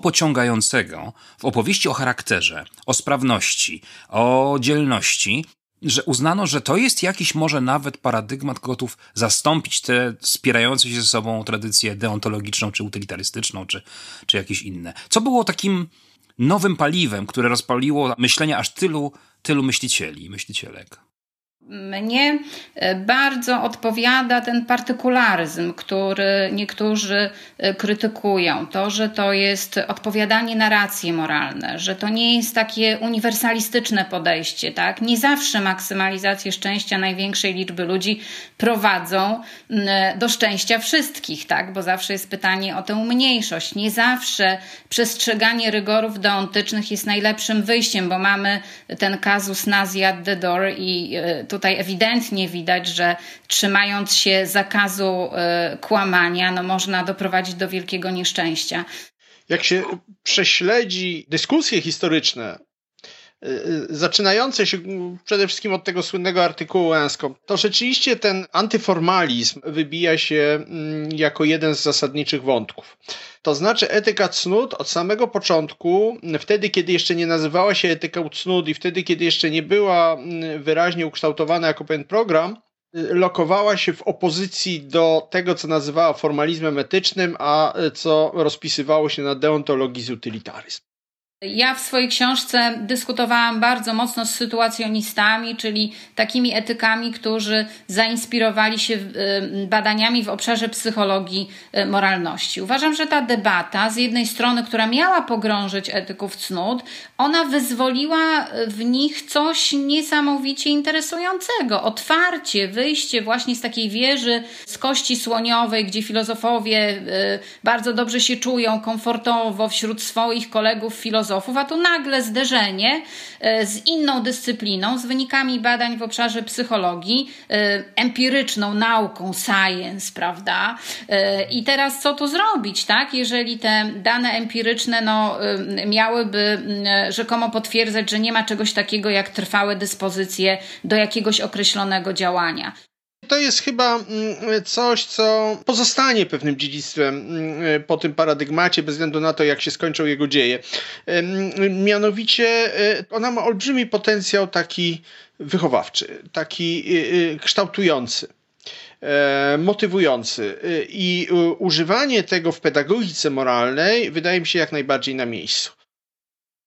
pociągającego w opowieści o charakterze, o sprawności, o dzielności, że uznano, że to jest jakiś może nawet paradygmat gotów zastąpić te spierające się ze sobą tradycję deontologiczną, czy utylitarystyczną, czy, czy jakieś inne. Co było takim nowym paliwem, które rozpaliło myślenie aż tylu, tylu myślicieli, myślicielek? Mnie e, bardzo odpowiada ten partykularyzm, który niektórzy e, krytykują. To, że to jest odpowiadanie na racje moralne, że to nie jest takie uniwersalistyczne podejście. Tak? Nie zawsze maksymalizację szczęścia największej liczby ludzi prowadzą do szczęścia wszystkich, tak? bo zawsze jest pytanie o tę mniejszość. Nie zawsze przestrzeganie rygorów deontycznych jest najlepszym wyjściem, bo mamy ten kazus nazi at i e, tutaj ewidentnie widać, że trzymając się zakazu y, kłamania, no można doprowadzić do wielkiego nieszczęścia. Jak się prześledzi dyskusje historyczne, zaczynające się przede wszystkim od tego słynnego artykułu Enskom, to rzeczywiście ten antyformalizm wybija się mm, jako jeden z zasadniczych wątków. To znaczy etyka cnót od samego początku, wtedy kiedy jeszcze nie nazywała się etyką cnót i wtedy kiedy jeszcze nie była mm, wyraźnie ukształtowana jako pewien program, y, lokowała się w opozycji do tego, co nazywała formalizmem etycznym, a y, co rozpisywało się na deontologii utylitaryzm. Ja w swojej książce dyskutowałam bardzo mocno z sytuacjonistami, czyli takimi etykami, którzy zainspirowali się y, badaniami w obszarze psychologii y, moralności. Uważam, że ta debata, z jednej strony, która miała pogrążyć etyków cnót, ona wyzwoliła w nich coś niesamowicie interesującego. Otwarcie, wyjście właśnie z takiej wieży z kości słoniowej, gdzie filozofowie y, bardzo dobrze się czują komfortowo wśród swoich kolegów filozofów, filozofów, a tu nagle zderzenie e, z inną dyscypliną, z wynikami badań w obszarze psychologii, e, empiryczną nauką, science, prawda? E, I teraz co tu zrobić, tak? Jeżeli te dane empiryczne no, miałyby rzekomo potwierdzać, że nie ma czegoś takiego jak trwałe dyspozycje do jakiegoś określonego działania. To jest chyba mm, coś, co pozostanie pewnym dziedzictwem mm, po tym paradygmacie, bez względu na to, jak się skończą jego dzieje. Mianowicie e, ona ma olbrzymi potencjał taki wychowawczy, taki e, e, kształtujący motywujący i używanie tego w pedagogice moralnej wydaje mi się jak najbardziej na miejscu.